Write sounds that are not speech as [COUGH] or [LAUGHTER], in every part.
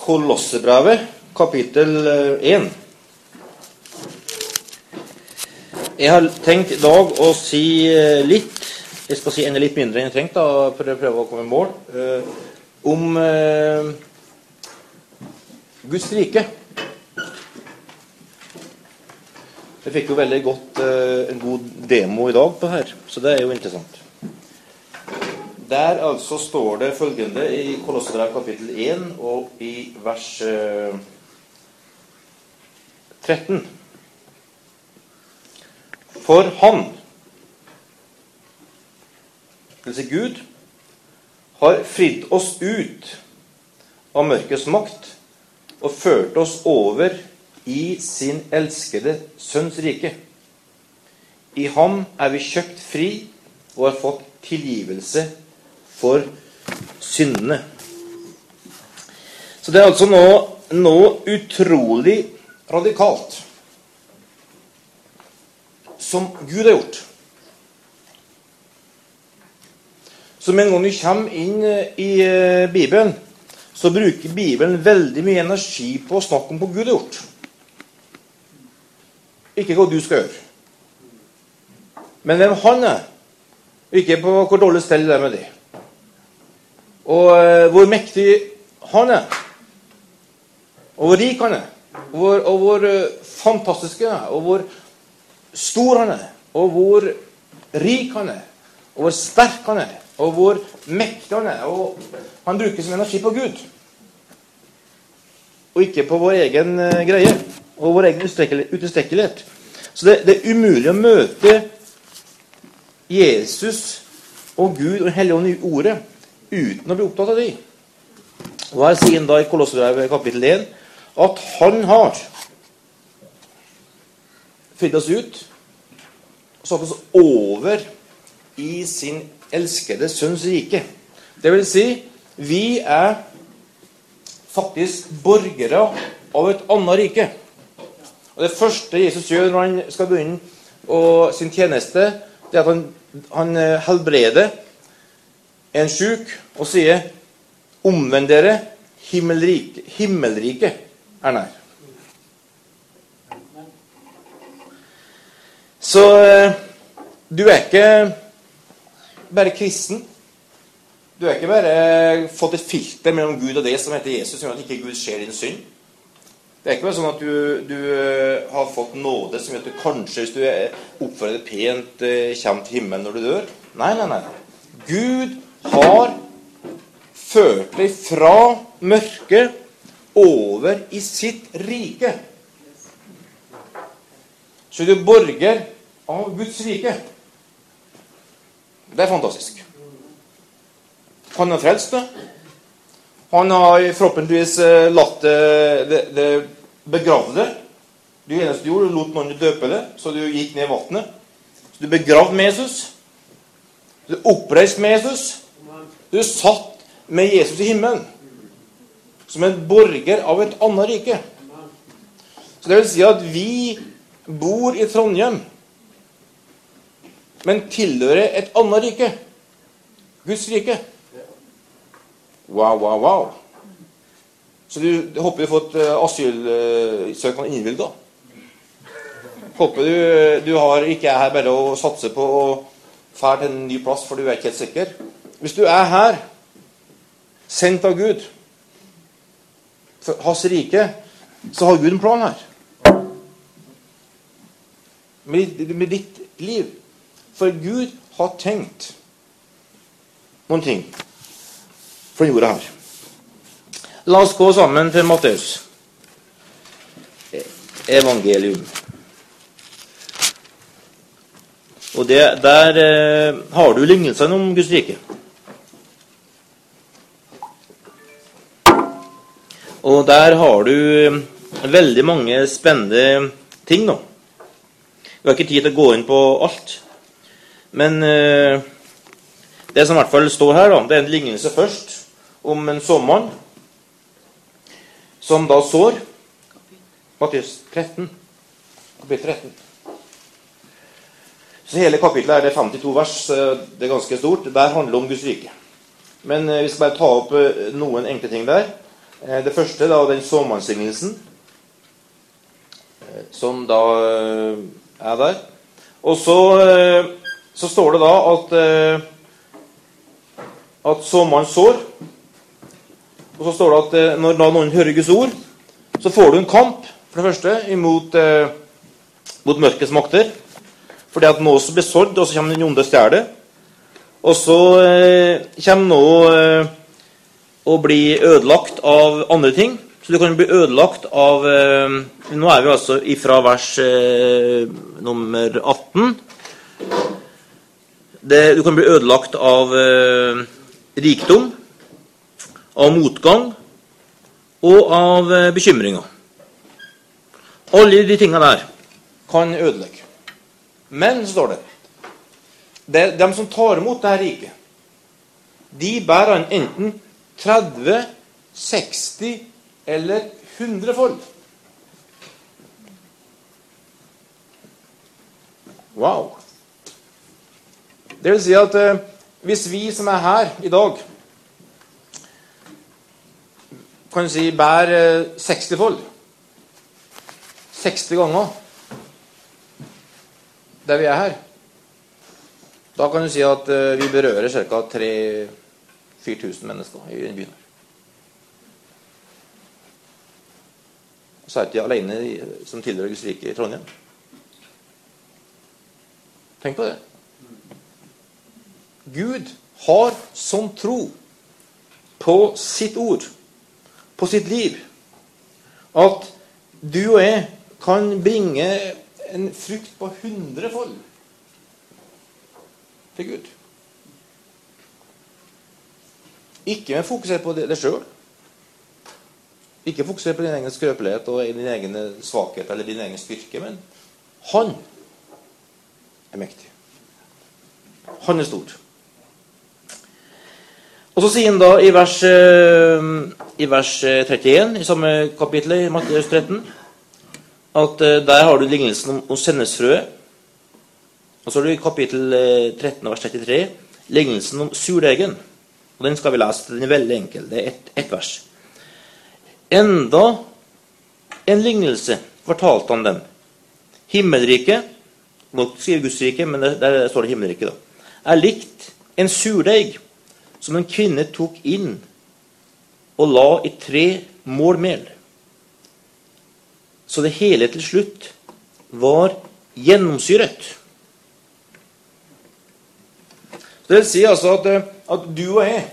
Kolossebrevet, kapittel 1. Jeg har tenkt i dag å si eh, litt Jeg skal si enda litt mindre enn jeg trengte da, for å prøve å komme i mål. eh, om eh, Guds rike. Jeg fikk jo veldig godt eh, en god demo i dag på her, så det er jo interessant. Der altså står det følgende i Kolossebrevet kapittel 1 og i vers eh, 13. For Han, altså Gud, har fridd oss ut av mørkets makt og ført oss over i sin elskede Sønns rike. I ham er vi kjøpt fri og har fått tilgivelse for syndene. Så det er altså noe, noe utrolig radikalt som Gud har gjort. Så med en gang du kommer inn i eh, Bibelen, så bruker Bibelen veldig mye energi på å snakke om hva Gud har gjort. Ikke hva du skal gjøre. Men hvem han er, ikke på hvor dårlig stell det er med det. Og eh, hvor mektig han er. Og hvor rik han er. Og hvor, og hvor eh, fantastisk han er. Og hvor stor han er. Og hvor rik han er. Og hvor sterk han er. Og hvor mektig han er. Og han bruker sin energi på Gud. Og ikke på vår egen eh, greie. Og vår egen utilstrekkelighet. Så det, det er umulig å møte Jesus og Gud og Den hellige ånd i ordet uten å bli opptatt av de. Og Her sier han da i Kolossebrevet kapittel 1 at han har fridd oss ut og satt oss over i sin elskede sønns rike. Det vil si, vi er faktisk borgere av et annet rike. Og Det første Jesus gjør når han skal begynne sin tjeneste, det er at han, han helbreder en sjuk og sier Omvend dere, himmelrike, himmelriket er nær. Så eh, du er ikke bare kristen. Du er ikke bare fått et filter mellom Gud og det som heter Jesus, som gjør at ikke Gud ser din synd. Det er ikke bare sånn at du, du har fått nåde som gjør at du kanskje, hvis du oppfører deg pent, kommer til himmelen når du dør. Nei, nei, nei. Gud har ført deg fra mørket over i sitt rike. Så du er borger av Guds rike. Det er fantastisk. Han har frelst deg. Han har forhåpentligvis latt det, det begrave det. Du eneste du gjorde, du lot noen døpe det, så du gikk ned i vannet. Så du begravde med Jesus. Du oppreiste oppreist med Jesus. Du satt med Jesus i himmelen. Som en borger av et annet rike. Så det vil si at vi bor i Trondheim, men tilhører et annet rike. Guds rike. Wow, wow, wow. Så du, du håper du har fått asylsøknad innvilga. Håper du, du har, ikke er her bare å satse på å dra til en ny plass, for du er ikke helt sikker. Hvis du er her, sendt av Gud, for hans rike, så har Gud en plan her. Med, med ditt liv. For Gud har tenkt noen ting for jorda her. La oss gå sammen til Matteus. Evangelium. Og det, Der eh, har du lignelsene om Guds rike. Og der har du veldig mange spennende ting nå. Vi har ikke tid til å gå inn på alt. Men eh, det som i hvert fall står her, da, det er en lignelse først om en såmann som da sår. Mattias 13. Kapittel 13. Så Hele kapittelet er det 52 vers. Det er ganske stort. Der handler om Guds rike. Men vi skal bare ta opp noen enkle ting der. Eh, Det første da, den såmannslignelsen, eh, som da eh, er der. Og så, så står det da at at såmannen sår. Og så står det at når da noen hører Guds ord, så får du en kamp, for det første, imot mot mørkets makter. Fordi at noe som blir sådd, og så kommer den onde og stjeler. Og så kommer nå å bli ødelagt av andre ting. Så du kan bli ødelagt av eh, Nå er vi altså ifra vers eh, nummer 18. Det, du kan bli ødelagt av eh, rikdom, av motgang og av bekymringer. Alle de tingene der kan ødelegge. Men, står det det, De som tar imot dette riket, de bærer enten 30, 60 eller 100 fold. Wow. Det vil si at eh, hvis vi som er her i dag, kan du si bærer eh, 60 fold 60 ganger der vi er her, da kan du si at eh, vi berører ca. 3000-4000 mennesker i byen. så er ikke de alene som tilhører Guds rike i Trondheim. Tenk på det. Gud har sånn tro på sitt ord, på sitt liv, at du og jeg kan bringe en frukt på hundrefold til Gud. Ikke med fokusere på det, sjøl. Ikke fokusere på din egen skrøpelighet og din egen svakhet eller din egen styrke, men han er mektig. Han er stor. Og så sier han da i vers, eh, i vers eh, 31 i samme kapittel i Matteus 13 at eh, der har du lignelsen om, sennesfrøet. Og så har du i kapittel eh, 13 vers 33 lignelsen om surdeigen. Og den skal vi lese. Den er veldig enkel. Det er ett et vers. Enda en lignelse fortalte han dem. Himmelriket Nå skriver skrive Guds rike, men der står det himmelriket, da. Er likt en surdeig som en kvinne tok inn og la i tre mål mel. Så det hele til slutt var gjennomsyret. Det vil si altså at, eh, at du og jeg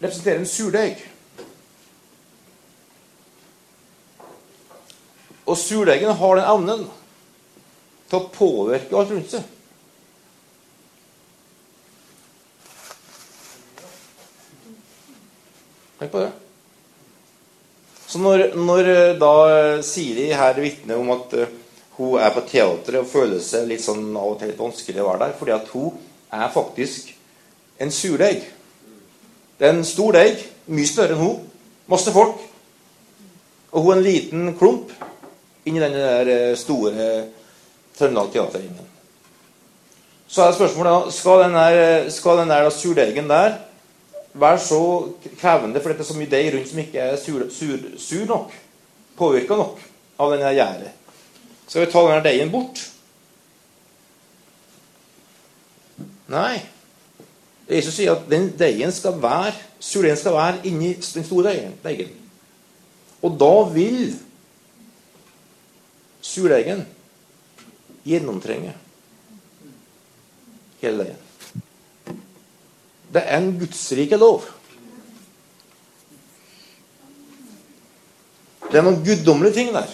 representerer en surdeig. Og surdeigen har den evnen til å påvirke alt rundt seg. Tenk på det. Så når, når eh, da Siri her vitner om at eh, hun er på teatret og føler seg litt sånn av og til litt vanskelig å være der, fordi at hun er faktisk en surdeig. Det er en stor deig, mye større enn hun. Masse folk. Og hun er en liten klump inni den eh, store Trøndelag Teaterringen. Så er spørsmålet skal den der, skal den der surdeigen der være så krevende, for det er så mye deig rundt som ikke er sur, sur, sur nok, påvirka nok av denne gjæret. Skal vi ta denne deigen bort? Nei. Jesus sier at den deigen skal være surdeigen skal være inni den store deigen. Og da vil surdeigen gjennomtrenge hele deigen. Det er en gudsrike lov. Det er noen guddommelige ting der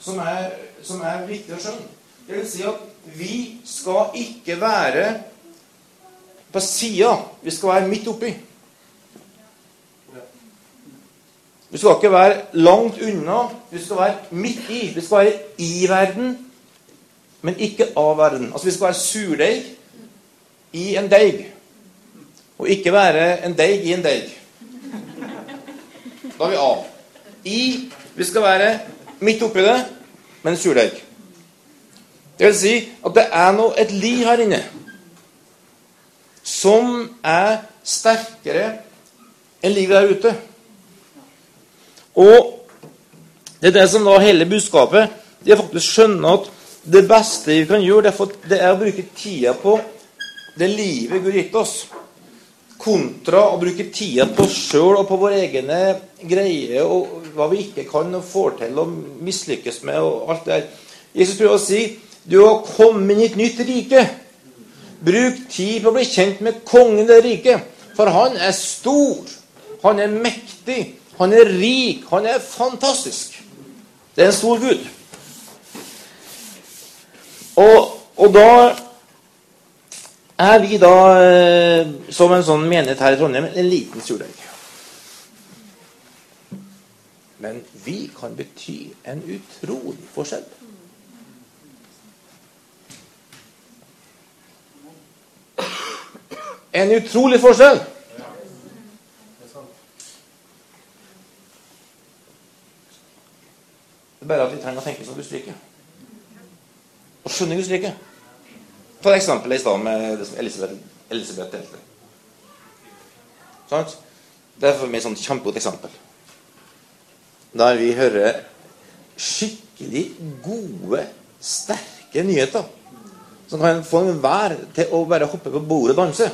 som er, som er viktig å skjønne. Det vil si at vi skal ikke være på sida. Vi skal være midt oppi. Vi skal ikke være langt unna. Vi skal være midt i. Vi skal være i verden, men ikke av verden. Altså Vi skal være surdeig i en deig. Og ikke være en deig i en deig. Da er vi av. I Vi skal være midt oppi det, men surdeig. Det vil si at det er noe, et liv her inne som er sterkere enn livet der ute. Og det er det som da hele budskapet de har faktisk skjønne at det beste vi kan gjøre, det er å bruke tida på det livet Gud har gitt oss, kontra å bruke tida på oss sjøl og på våre egne greier og hva vi ikke kan og får til og mislykkes med og alt det der. Jesus prøver å si du har kommet inn i et nytt rike. Bruk tid på å bli kjent med kongen i det riket. For han er stor. Han er mektig. Han er rik. Han er fantastisk. Det er en stor Gud. Og, og da er vi da, eh, som en sånn menighet her i Trondheim, en liten surdeig. Men vi kan bety en utrolig forskjell. En utrolig forskjell. Det er bare at vi trenger å tenke som Guds rike. Og skjønne Guds rike. Ta et eksempel i stad med det som Elisabeth, Elisabeth delte. Sant? Det er for meg et kjempegodt eksempel. Der vi hører skikkelig gode, sterke nyheter. Som kan få enhver til å bare hoppe på bordet og danse.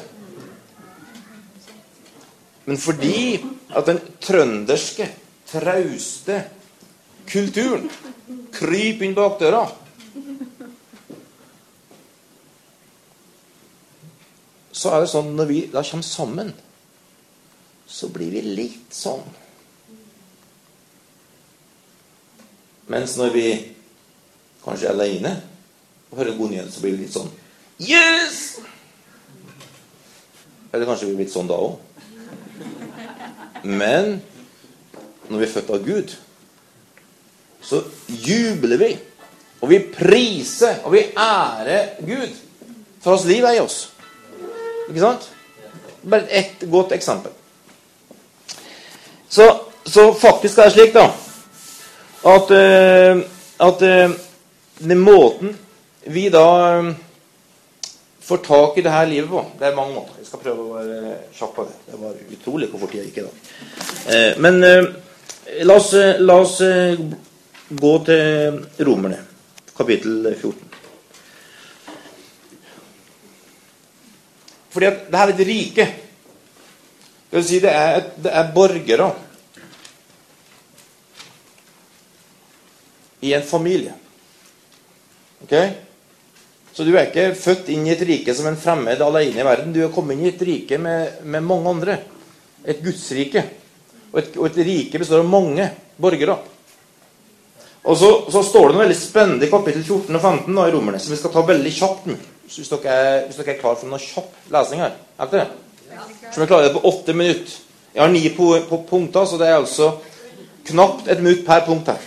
Men fordi at den trønderske, trauste kulturen kryper inn bak døra Så er det sånn når vi da kommer sammen, så blir vi litt sånn. Mens når vi kanskje er aleine og hører en god nyhet, så blir vi litt sånn Yes! Eller kanskje vi blir litt sånn da òg. Men når vi er født av Gud, så jubler vi. Og vi priser og vi ærer Gud for hans liv er i oss. Ikke sant? Bare ett godt eksempel. Så, så, faktisk er det slik, da, at, uh, at uh, den måten vi da uh, får tak i det her livet på Det er mange måter. Jeg skal prøve å være kjapp på det. Det var utrolig hvor fort jeg gikk i dag. Eh, men eh, la oss, la oss eh, gå til Romerne, kapittel 14. Fordi at det her er et rike. Det vil si det er, det er borgere i en familie. Ok? Så du er ikke født inn i et rike som en fremmed alene i verden. Du er kommet inn i et rike med, med mange andre. Et gudsrike. Og et, og et rike består av mange borgere. Og så, så, står det noe veldig spennende i kapittel 14 og 15 da, i Romerne, som vi skal ta veldig kjapt. Hvis dere, er, hvis dere er klar for noe kjapp lesning her. Er dere det? Så vi klarer det på åtte minutter. Jeg har ni på, på punkter, så det er altså knapt et minutt per punkt her.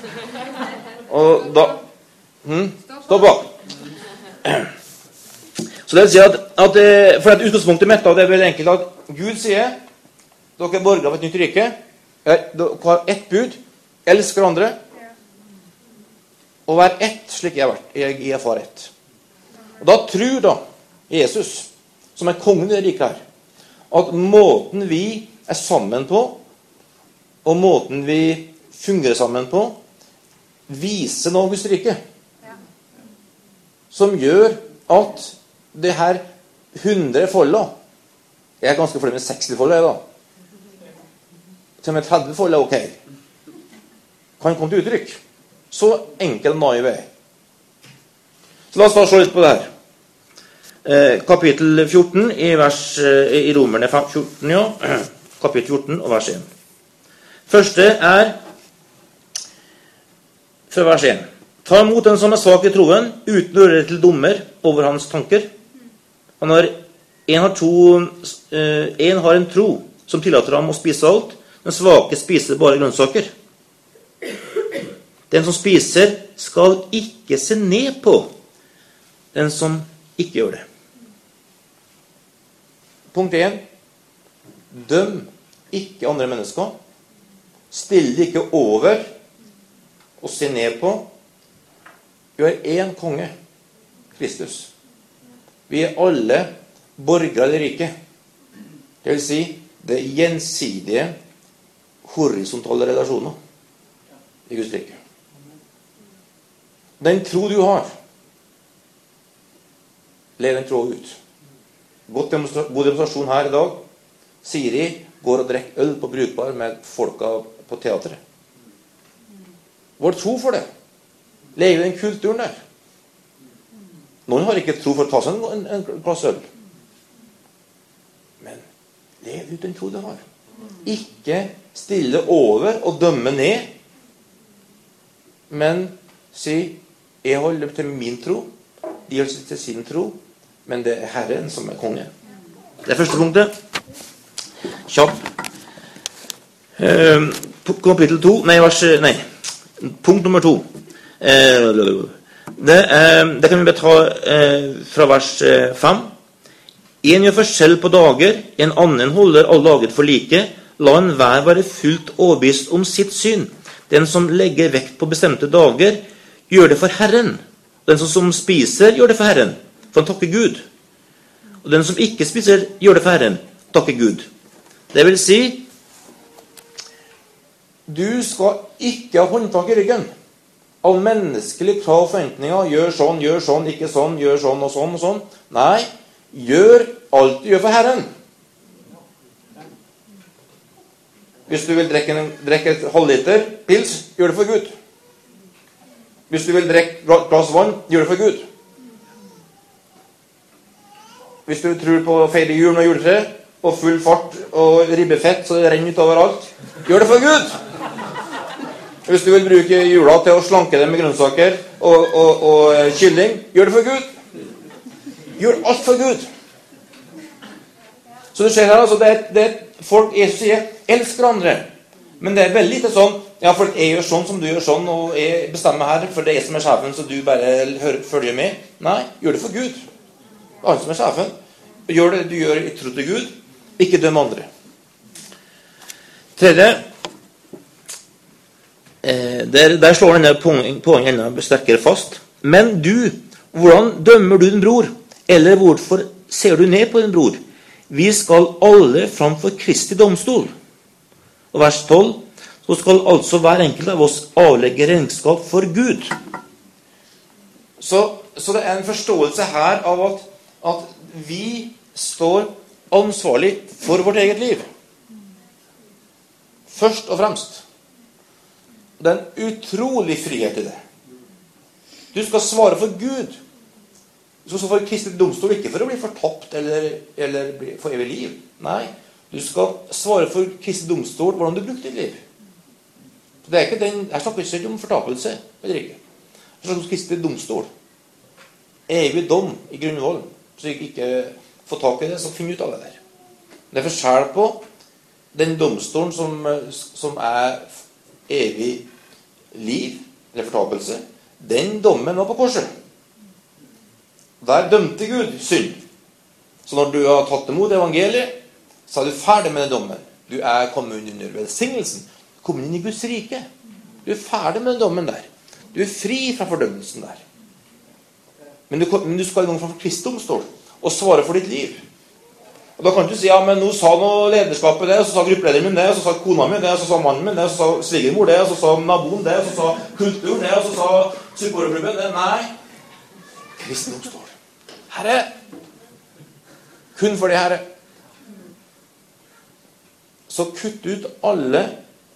Og da hm? Stå bak. Så det vil si at, at eh, for at Utgangspunktet mitt det er veldig enkelt at Gud sier dere er borgere av et nytt rike. Dere har ett bud. Elsk hverandre. Og vær ett slik jeg har vært. Jeg, er far ett. Og Da tror da Jesus, som er kongen i det riket her, at måten vi er sammen på, og måten vi fungerer sammen på, viser noe Guds rike. Som gjør at det her 100 folda Jeg er ganske fornøyd med 60 folda, jeg, da. Til og med 30 folda er ok. Kan komme til uttrykk. Så enkel og naiv er Så la oss da se litt på det her. Eh, kapittel 14 i, vers, eh, i Romerne 14, ja. [CLEARS THROAT] Kapittel 14 og vers 1. Første er fra vers 1. Ta imot den som er svak i troen, uten å gjøre det til dommer over hans tanker. Han har, en, har to, eh, en har en tro som tillater ham å spise alt. Den svake spiser bare grønnsaker. Den som spiser, skal ikke se ned på den som ikke gjør det. Punkt 1. Døm ikke andre mennesker. Still ikke over og se ned på. Vi har én konge, Kristus. Vi er alle borgere av det riket. Det vil si, Det gjensidige, horisontale relasjoner i Guds rike. Den tro du har, lev den troa ut. God demonstrasjon her i dag. Siri går og drikker øl på Brukbar med folka på teatret. Vår tro for det. Leve den kulturen der. Noen har ikke tro for å ta seg en, en, glass øl. Men lev ut den tro du har. Ikke stille over og dømme ned, men si 'Jeg holder til min tro', de holder til sin tro, men det er Herren som er konge. Det er første punktet. Kjapp. Eh, kapittel to Nei, vers Nei. Punkt nummer to. Eh, det, eh, det, kan vi bare ta eh, fra vers eh, fem. En gjør forskjell på dager, en annen holder alle dager for like. La enhver være fullt overbevist om sitt syn. Den som legger vekt på bestemte dager, gjør det for Herren. Den som spiser, gjør det for Herren, for han takker Gud. Og den som ikke spiser, gjør det for Herren, takker Gud. Det vil si Du skal ikke ha håndtak i ryggen av menneskelig krav forventninger. Gjør sånn, gjør sånn, ikke sånn, gjør sånn og sånn og sånn. Nei, gjør alt du gjør for Herren. Hvis du vil drikke, en, drikke et halvliter pils, gjør det for Gud. Hvis du vil drikke et glass vann, gjør det for Gud. Hvis du tror på å feire jul med juletre og full fart og ribbefett så det renner ut overalt, gjør det for Gud. Hvis du vil bruke jula til å slanke det med grønnsaker og, og, og kylling, gjør det for Gud. Gjør alt for Gud. Så du ser her, altså, det er, det er folk Jesus sier 'elsk hverandre'. Men det er veldig lite sånn ja, for jeg gjør sånn som du gjør sånn, og jeg bestemmer her, for det er jeg som er sjefen, så du bare følger med. Nei, gjør det for Gud. Det er han som er sjefen. Gjør det du gjør i tro til Gud. Ikke døm andre. Tredje eh, der, der, slår denne poenget enda sterkere fast. Men du, hvordan dømmer du din bror? Eller hvorfor ser du ned på din bror? Vi skal alle framfor Kristi domstol. Og vers 12 så skal altså hver enkelt av oss avlegge regnskap for Gud. Så, så det er en forståelse her av at, at vi står ansvarlig for vårt eget liv. Først og fremst. Det er en utrolig frihet i det. Du skal svare for Gud. Du skal svare for Kristelig domstol, ikke for å bli fortapt eller, eller for evig liv. Nei, du skal svare for Kristelig domstol hvordan du brukte ditt liv. Det er ikke den, Jeg snakker ikke om fortapelse. eller ikke. Jeg snakker om Kristelig domstol. Evig dom i grunnvollen. Så jeg ikke får tak i det, så finn ut av det der. Det er forskjell på den domstolen som, som er evig liv, eller fortapelse. Den dommen var på korset. Der dømte Gud synd. Så når du har tatt imot evangeliet, så er du ferdig med den dommen. Du er kommet under velsignelsen. Kommet inn i Guds rike. Du er ferdig med den dommen der. Du er fri fra fordømmelsen der. Men du, men du skal en gang framfor Kristi domstol og svare for ditt liv. Og Da kan du si ja, men nå sa noe lederskapet det, og så sa gruppelederen min det, og så sa kona mi det, og så sa mannen min det, og så sa svigermor det, og så sa naboen det, og så sa kulturen det, og så sa supporterklubben det. Nei. Kristi står. Herre, kun for det, Herre. Så kutt ut alle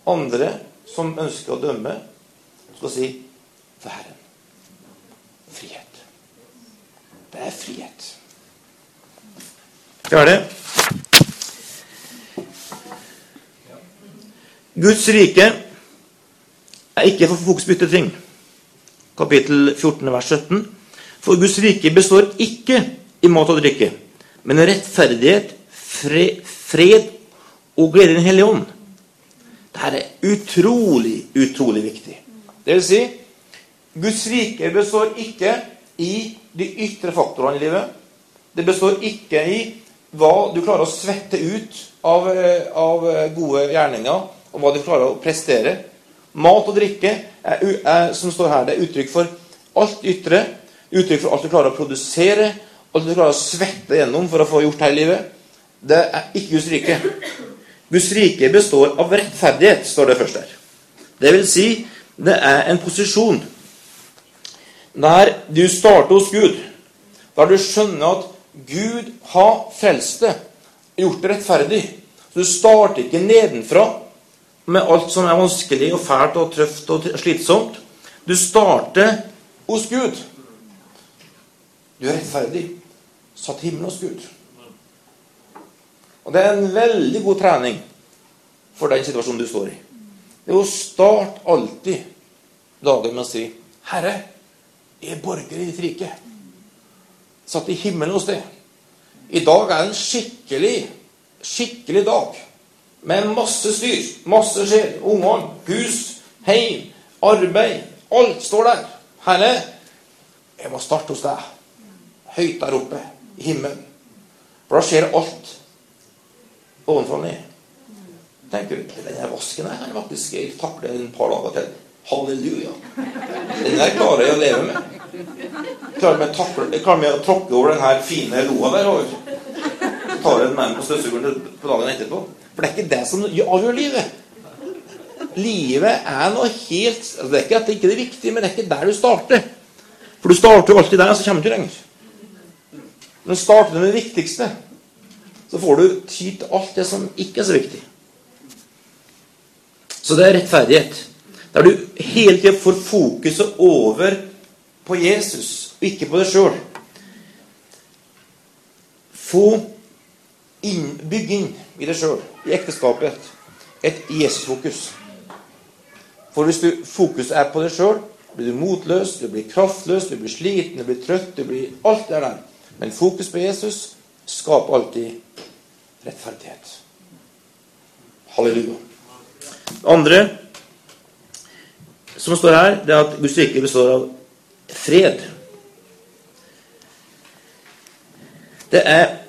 andre som ønsker å dømme. Skal si for Herren. Frihet. Det er frihet. Er det. Guds rike er ikke for fokusbytte ting. Kapittel 14, vers 17. For Guds rike består ikke i mat og drikke, men rettferdighet, fred og glede i Den hellige ånd. Dette er utrolig, utrolig viktig. Det vil si, Guds rike består ikke i de ytre faktorene i livet. Det består ikke i hva du klarer å svette ut av, av gode gjerninger, og hva du klarer å prestere. Mat og drikke er, er, som står her, det er uttrykk for alt ytre Uttrykk for alt du klarer å produsere, alt du klarer å svette gjennom for å få gjort her i livet. Det er ikke Guds rike. Guds rike består av rettferdighet, står det først der. Det vil si, det er en posisjon der du starter hos Gud, der du skjønner at Gud har frelst deg, gjort det rettferdig. Så du starter ikke nedenfra med alt som er vanskelig og fælt og trøft og slitsomt. Du starter hos Gud. Du er rettferdig. Satt himmelen hos Gud. Og det er en veldig god trening for den situasjonen du står i. Det er å starte alltid dagen med å si 'Herre, jeg er borger i ditt rike'. Satt i himmelen hos deg. I dag er en skikkelig, skikkelig dag. Med masse styr, masse skjer. Ungene, hus, heim, arbeid. Alt står der. Herre, jeg må starte hos deg. Høyt der oppe i himmelen. For da skjer alt ovenfra og ned. Tenker du, denne vasken her kan faktisk jeg takle en par dager til. Halleluja. Den der klarer jeg å leve med. Klarer meg, takle, jeg klarer meg å tråkke over den her fine loa der. Og tar med meg på støvsugeren på dagen etterpå. For det er ikke det som avgjør livet. Livet er noe helt altså Det er ikke at det ikke er viktig, men det er ikke der du starter. For du starter jo alltid der, så kommer du ikke lenger. Men starter med det viktigste, så får du tid til alt det som ikke er så viktig. Så det er rettferdighet. Der du hele tida får fokuset over på Jesus, og ikke på deg sjøl. Få inn, bygg inn i deg sjøl, i ekteskapet, et Jesus-fokus. For hvis du fokuset er på deg sjøl, blir du motløs, du blir kraftløs, du blir sliten, du blir trøtt, du blir alt det der. Men fokus på Jesus skaper alltid rettferdighet. Halleluja. Det andre som står her, det er at Guds rike består av fred. Det er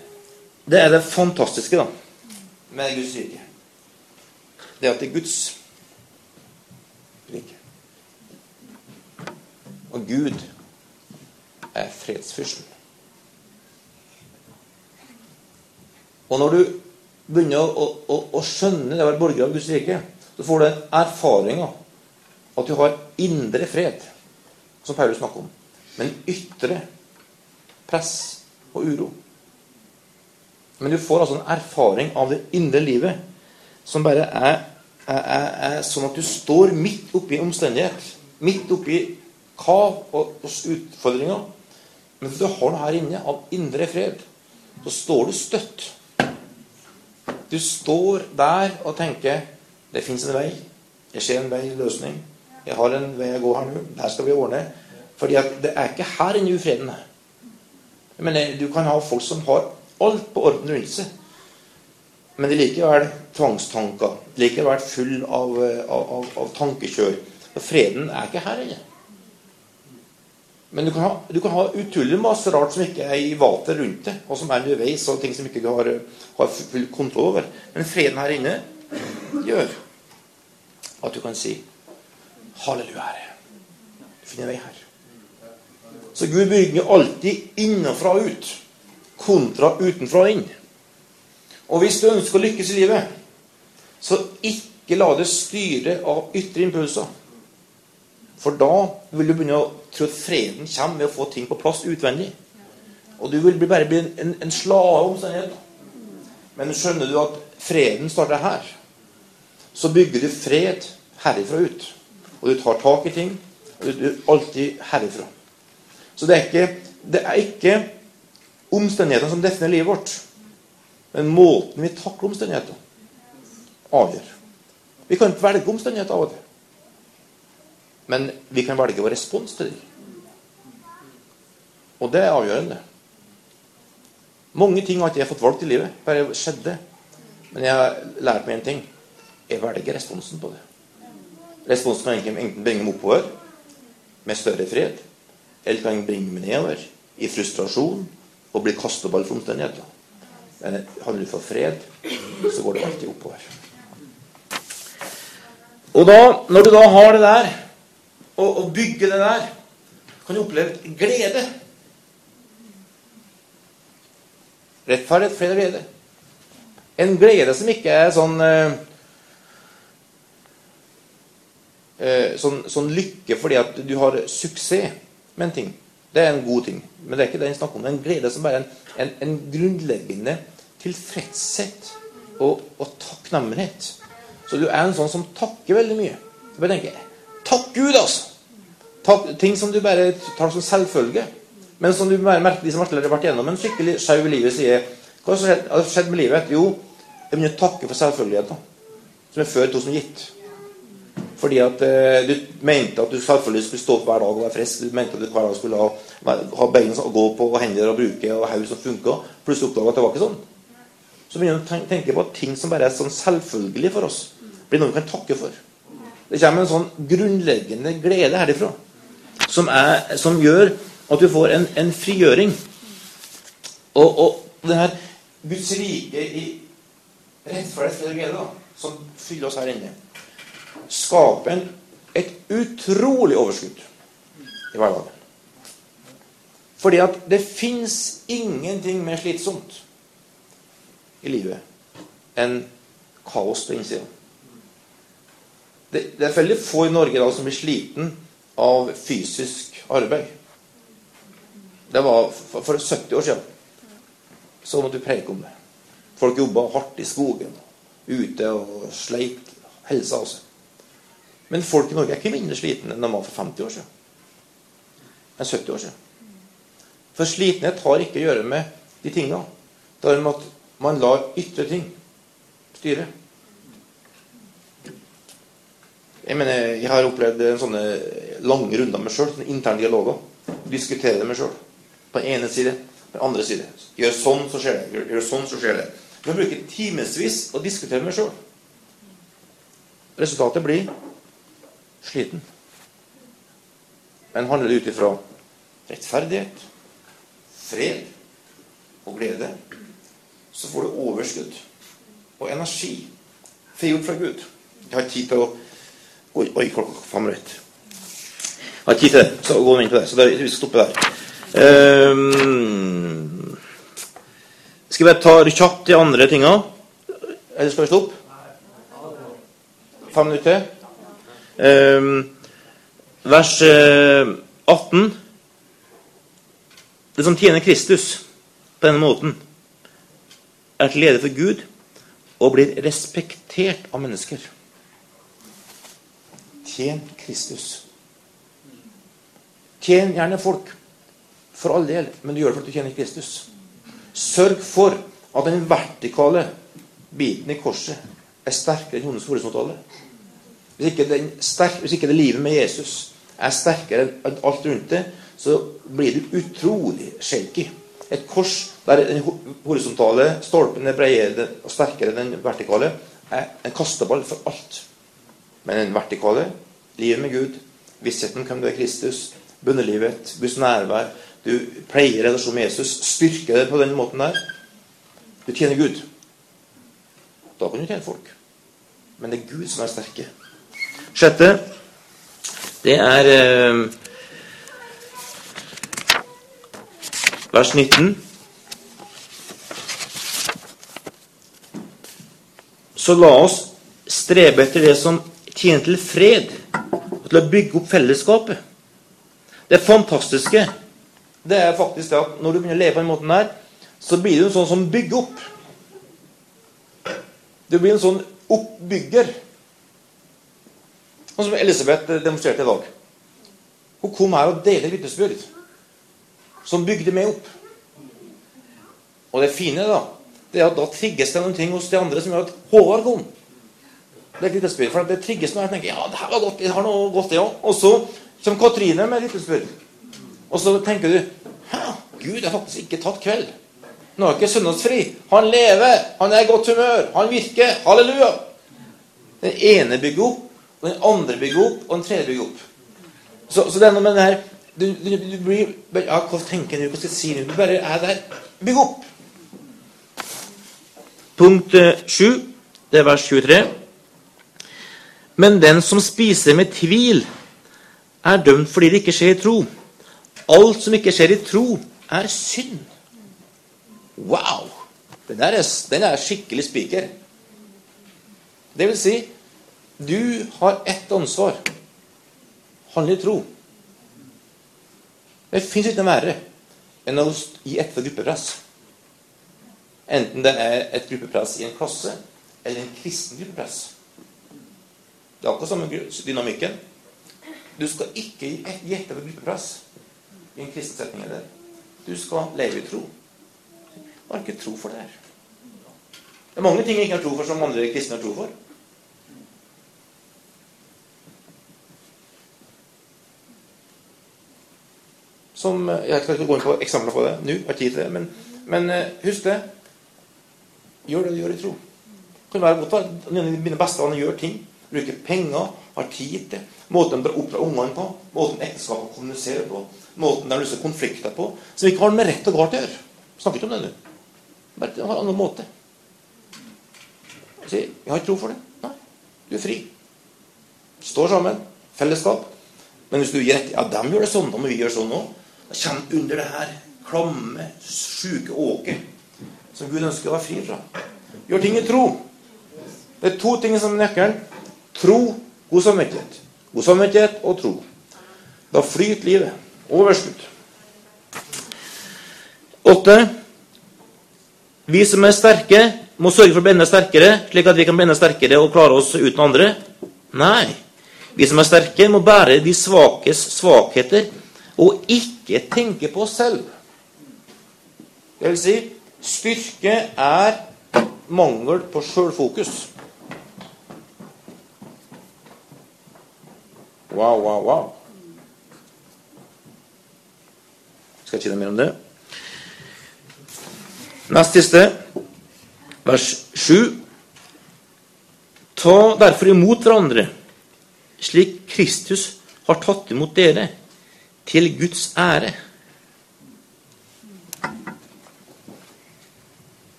det, er det fantastiske da, med Guds rike. Det at det er Guds rike. Og Gud er fredsfyrsten. Og når du begynner å, å, å skjønne det å være borger av Guds rike, så får du en erfaring av at du har indre fred, som Paulus snakker om, men ytre press og uro. Men du får altså en erfaring av det indre livet som bare er, er, er, er sånn at du står midt oppi omstendighet. Midt oppi kav og, og utfordringer. Men hvis du har noe her inne av indre fred, så står du støtt. Du står der og tenker det fins en vei. Det skjer en vei, løsning. Jeg har en vei å gå her nå. Der skal vi ordne. Fordi det er ikke her inne ufreden er. Men du kan ha folk som har alt på orden rundt seg. Men det er likevel tvangstanker. Likevel full av, av, av, av tankekjør. Og freden er ikke her inne. Men du kan, ha, du ha utrolig masse rart som ikke er i vater rundt deg, og som er underveis, og ting som ikke du har, har full kontroll over. Men freden her inne gjør at du kan si Halleluja, Herre. Du finner vei her. Så Gud bygger alltid innenfra og ut, kontra utenfra og inn. Og hvis du ønsker å lykkes i livet, så ikke la det styre av ytre impulser. For da vil du begynne å tro at freden kommer ved å få ting på plass utvendig. Og du vil bare bli en, en slave av omstendigheter. Men skjønner du at freden starter her, så bygger du fred herifra ut. Og du tar tak i ting. Og du er alltid herifra. Så det er ikke, det er ikke omstendighetene som definerer livet vårt. Men måten vi takler omstendigheter avgjør. Vi kan ikke velge omstendigheter av og til. Men vi kan velge vår respons til dem. Og det er avgjørende. Mange ting har ikke jeg fått valgt i livet. Bare skjedde. Men jeg har lært meg en ting. Jeg velger responsen på det. Responsen kan enten bringe dem oppover med større fred, eller kan bringe dem nedover i frustrasjon og bli kasteball for omstendigheter. Men handler du for fred, så går det alltid oppover. Og da, når du da har det der, og, og bygger det der, kan du oppleve glede. Rettferdighet, fred og glede. En glede som ikke er sånn eh, sånn, sånn lykke fordi at du har suksess med en ting. Det er en god ting. Men det er ikke det en snakker om. Det er en glede som bare er en, en, en grunnleggende tilfredshet og, og takknemlighet. Så du er en sånn som takker veldig mye. Du bare tenker Takk Gud, altså! Takk, ting som du bare tar som selvfølge. Men som du merker de som har vært gjennom en skikkelig sjau i livet, sier Hva har skjedd med livet? Jo, jeg begynner å takke for selvfølgeligheter. Som er før to som gitt. Fordi at eh, du mente at du selvfølgelig skulle stå opp hver dag og være frisk. Du mente at du hver dag skulle ha, ha bein å gå på og hender å bruke og haug som funka. Plutselig oppdaga at det var ikke sånn. Så begynner du å tenke på at ting som bare er sånn selvfølgelig for oss, blir noe vi kan takke for. Det kommer en sånn grunnleggende glede herifra som, er, som gjør at du får en, en frigjøring. Og, og det her Guds rike i rettferdighet glede, som fyller oss her inne skape en, et utrolig overskudd i hverdagen. Fordi at det fins ingenting mer slitsomt i livet enn kaos på innsida. Det, det, er veldig få i Norge da som blir sliten av fysisk arbeid. Det var for, for 70 år siden. Så måtte du preke om det. Folk jobba hardt i skogen, ute og sleit helsa også. Men folk i Norge er ikke mindre slitne enn de var for 50 år siden. Enn 70 år siden. For slitenhet har ikke å gjøre med de tingene. Det har med at man lar ytre ting styre. Jeg mener, jeg har opplevd en sånne lange runder med meg sjøl. Interne dialoger. Diskutere det med sjøl. På den ene side, på den andre side. Gjør sånn, så skjer det. Gjør, gjør sånn, så skjer det. Man bruker bruke timevis å diskutere med meg sjøl. Resultatet blir sliten. Men handler det ut ifra rettferdighet, fred og glede, så får du overskudd og energi frigjort fra Gud. Jeg har tid til å Oi, oi klokka fem minutter. Jeg har tid til det, så gå inn på det. Så det, vi skal stoppe der. Um, skal vi ta kjapt de andre tinga? Eller skal vi stoppe? Fem minutter? Ehm, vers 18. Eh, det som tjener Kristus på denne måten, er til lede for Gud og blir respektert av mennesker. Tjen Kristus. Tjen gjerne folk, for all del, men du gjør det fordi du tjener Kristus. Sørg for at den vertikale biten i korset er sterkere enn hennes horisontale. Hvis ikke, sterk, hvis ikke, det livet med Jesus er sterkere enn alt rundt det, så blir du utrolig shaky. Et kors der den horisontale stolpen er bredere og sterkere enn den vertikale, er en kasteball for alt. Men den vertikale, livet med Gud, vissheten om hvem du er Kristus, bønnelivet, Guds nærvær Du pleier relasjonen med Jesus, styrker det på den måten der. Du tjener Gud. Da kan du tjene folk. Men det er Gud som er sterke. Sjette, det er eh, vers 19. Så la oss strebe etter det som tjener til fred, og til å bygge opp fellesskapet. Det fantastiske det er faktisk det at når du begynner å leve på den måten der, så blir du en sånn som bygger opp. Du blir en sånn oppbygger. Sånn som Elisabeth demonstrerte i dag. Hun kom her og delte vitnesbyrd som bygde meg opp. Og det fine da, det er at da trigges det noen ting hos de andre som gjør at Håvard kom. Det er vitnesbyrd, for det trigges noe. Jeg tenker, ja, det her var godt, jeg har noe godt, det ja. Og så kommer Katrine med vitnesbyrd. Og så tenker du Hæ, Gud har faktisk ikke tatt kveld. Nå er ikke søndagsfri. Han lever, han er i godt humør, han virker. Halleluja. Den ene bygger opp, og den andre bygger opp, og den tredje bygger opp. Så, så det er noe med det her du, du, du, blir ja, Hva tenker du? Hva skal jeg si? Du bare er der. Bygg opp! Punkt 7, eh, det er vers 23. Men den som spiser med tvil, er dømt fordi det ikke skjer i tro. Alt som ikke skjer i tro, er synd. Wow! Den er, den er skikkelig spiker. Det vil si, du har ett ansvar. Handle i tro. Det fins ikke noe verre enn å gi etter gruppepress. Enten det er et gruppepress i en klasse eller en kristen gruppepress. Det er akkurat samme dynamikken. Du skal ikke gi etter for gruppepress i en kristen setning. Eller. Du skal leve i tro. Du har ikke tro for det her. Det er mange ting jeg ikke har tro for, som andre kristne har tro for. Som, Jeg skal ikke gå inn på eksempler på det nå, har tid til det, men, men eh, husk det. Gjør det du gjør i tro. Det kan være godt at Mine beste venner gjør ting. Bruker penger, har tid til. Måten de oppdrar ungene på. Måten ekteskapet kommuniserer på. Måten de løser konflikter på. Som ikke har med rett og galt å gjøre. Snakker ikke om det nå. Bare på en annen måte. Si, jeg har ikke tro for det. Nei, du er fri. Står sammen. Fellesskap. Men hvis du gir rett Ja, de gjør det sånn, da må vi gjøre sånn òg. Kommer under det her klamme, sjuke åket som Gud ønsker å være fri fra. Gjør ting i tro. Det er to ting som er nøkkelen. Tro, god samvittighet. God samvittighet og tro. Da flyter livet. Overskudd. Åtte. Vi som er sterke, må sørge for å bli enda sterkere, slik at vi kan bli enda sterkere og klare oss uten andre. Nei. Vi som er sterke, må bære de svakes svakheter og ikke tenke på oss selv. Det vil si styrke er mangel på sjølfokus. Wow, wow, wow. Skal jeg si noe mer om det? Nest siste, vers 7. Ta derfor imot hverandre, slik Kristus har tatt imot dere, til Guds ære.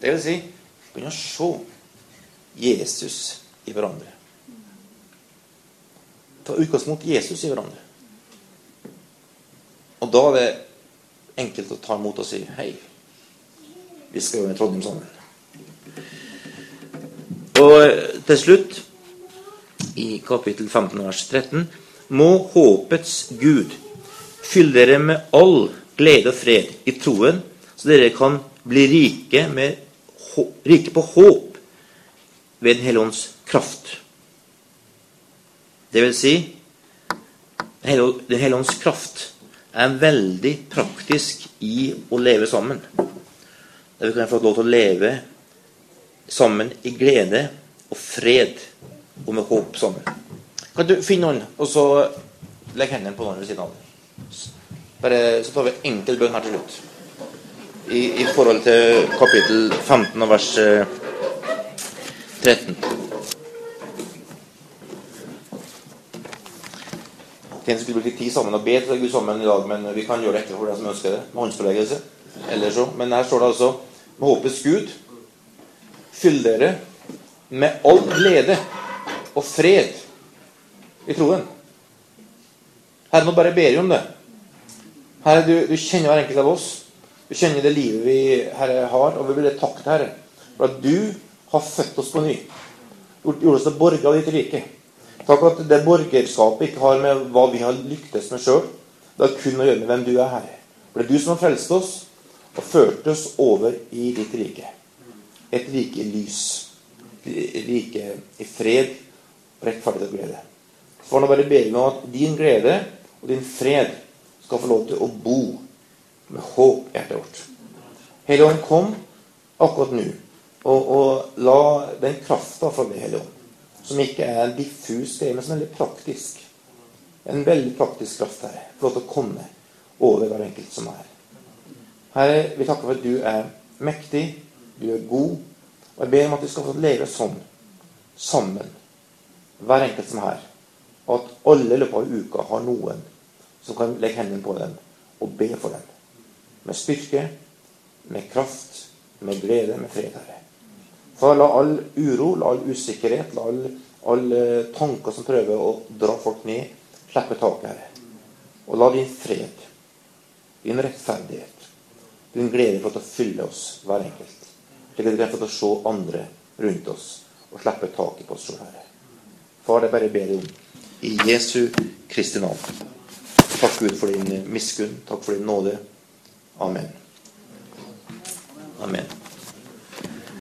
Det vil si begynne å se Jesus i hverandre. Ta utgangspunkt i Jesus i hverandre. Og da er det enkelt å ta imot og si hei. Vi skal jo i Trondheim sammen. Og til slutt, i kapittel 15, vers 13, må håpets Gud fylle dere med all glede og fred i troen, så dere kan bli rike, med, rike på håp ved Den hellige ånds kraft. Det vil si Den hellige ånds kraft er veldig praktisk i å leve sammen. Der vi kan få lov til å leve sammen i glede og fred og med håp sammen. Kan du finne noen, og så legg hendene på noen ved siden av deg. Bare Så tar vi enkel bønn her til slutt. I, I, forhold til kapittel 15 og vers 13. Tenk skulle bruke tid sammen og be til Gud sammen i dag, men vi kan gjøre det etterpå for den som ønsker det. Med håndsforleggelse. Eller så. Men her står det altså med håpets Gud fyll dere med all glede og fred i troen. Herre, nå bare ber vi om det. Herre, du, du, kjenner hver enkelt av oss. Du kjenner det livet vi Herre, har, og vi vil takke deg, Herre, for at du har født oss på ny. Gjort oss til borgere av ditt rike. Takk at det borgerskapet ikke har med hva vi har lyktes med sjøl. Det har kun å gjøre med hvem du er, Herre. For det er du som har frelst oss og ført oss over i ditt rike. Et rike i lys. Et rike i fred, rettferdighet og glede. For nå bare ber vi om at din glede og din fred skal få lov til å bo med håp i hjertet vårt. Helligånd, kom akkurat nå, og, og la den krafta fra deg, Helligånd, som ikke er en diffus greie, men som er veldig praktisk En veldig praktisk kraft, her. få lov til å komme over hver enkelt som er. Herre, vi takker for at du er mektig, du er god, og jeg ber om at vi skal få leve sånn, sammen, hver enkelt som er her. At alle i løpet av uka har noen som kan legge hendene på dem og be for dem. Med styrke, med kraft, med glede, med fred, Herre. For la all uro, la all usikkerhet, la alle all tanker som prøver å dra folk ned, slippe taket, Herre. Og la din fred, din rettferdighet, din glede få til å fylle oss hver enkelt. Slik at vi kan få til å se andre rundt oss og slippe taket på oss sjøl, Herre. Far, det bare ber jeg om i Jesu Kristi navn. Takk, Gud, for din miskunn. Takk for din nåde. Amen. Amen.